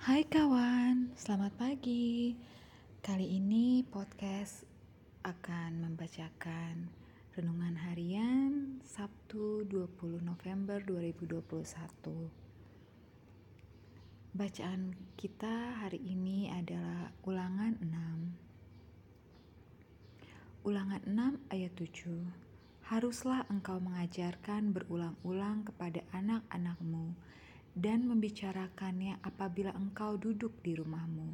Hai kawan, selamat pagi. Kali ini podcast akan membacakan renungan harian Sabtu 20 November 2021. Bacaan kita hari ini adalah Ulangan 6. Ulangan 6 ayat 7. Haruslah engkau mengajarkan berulang-ulang kepada anak-anakmu dan membicarakannya apabila engkau duduk di rumahmu,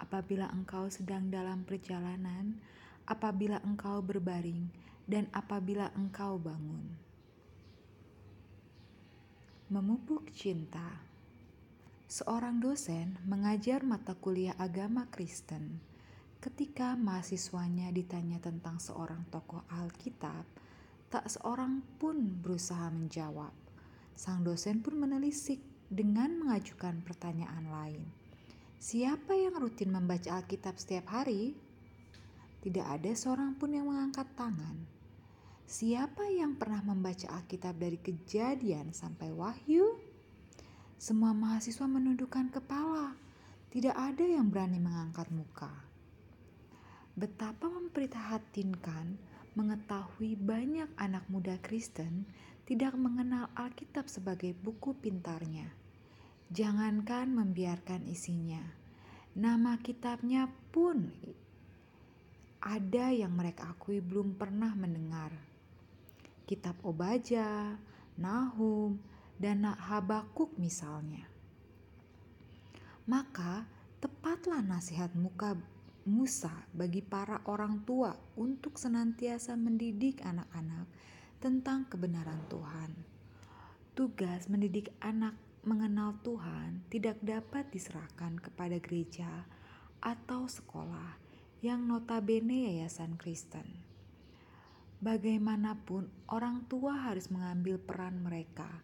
apabila engkau sedang dalam perjalanan, apabila engkau berbaring, dan apabila engkau bangun. Memupuk cinta. Seorang dosen mengajar mata kuliah agama Kristen. Ketika mahasiswanya ditanya tentang seorang tokoh Alkitab, tak seorang pun berusaha menjawab. Sang dosen pun menelisik dengan mengajukan pertanyaan lain. Siapa yang rutin membaca Alkitab setiap hari? Tidak ada seorang pun yang mengangkat tangan. Siapa yang pernah membaca Alkitab dari kejadian sampai wahyu? Semua mahasiswa menundukkan kepala. Tidak ada yang berani mengangkat muka. Betapa memprihatinkan mengetahui banyak anak muda Kristen tidak mengenal Alkitab sebagai buku pintarnya. Jangankan membiarkan isinya, nama kitabnya pun ada yang mereka akui belum pernah mendengar. Kitab Obaja, Nahum, dan Habakuk misalnya. Maka tepatlah nasihat muka Musa bagi para orang tua untuk senantiasa mendidik anak-anak tentang kebenaran Tuhan. Tugas mendidik anak mengenal Tuhan tidak dapat diserahkan kepada gereja atau sekolah yang notabene yayasan Kristen. Bagaimanapun, orang tua harus mengambil peran mereka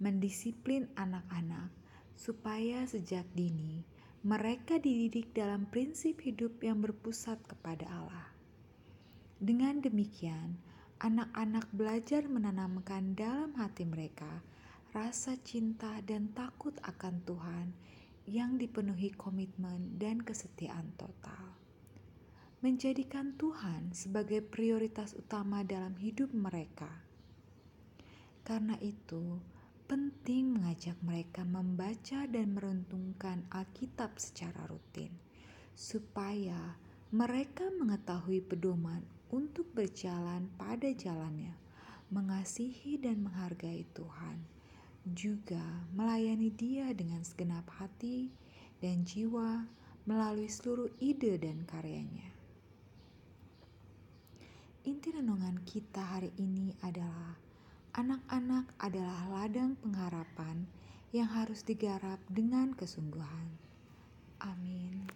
mendisiplin anak-anak supaya sejak dini mereka dididik dalam prinsip hidup yang berpusat kepada Allah. Dengan demikian, anak-anak belajar menanamkan dalam hati mereka rasa cinta dan takut akan Tuhan yang dipenuhi komitmen dan kesetiaan total. Menjadikan Tuhan sebagai prioritas utama dalam hidup mereka. Karena itu, penting mengajak mereka membaca dan merenungkan Alkitab secara rutin, supaya mereka mengetahui pedoman untuk berjalan pada jalannya, mengasihi dan menghargai Tuhan, juga melayani Dia dengan segenap hati dan jiwa melalui seluruh ide dan karyanya. Inti renungan kita hari ini adalah anak-anak adalah ladang pengharapan yang harus digarap dengan kesungguhan. Amin.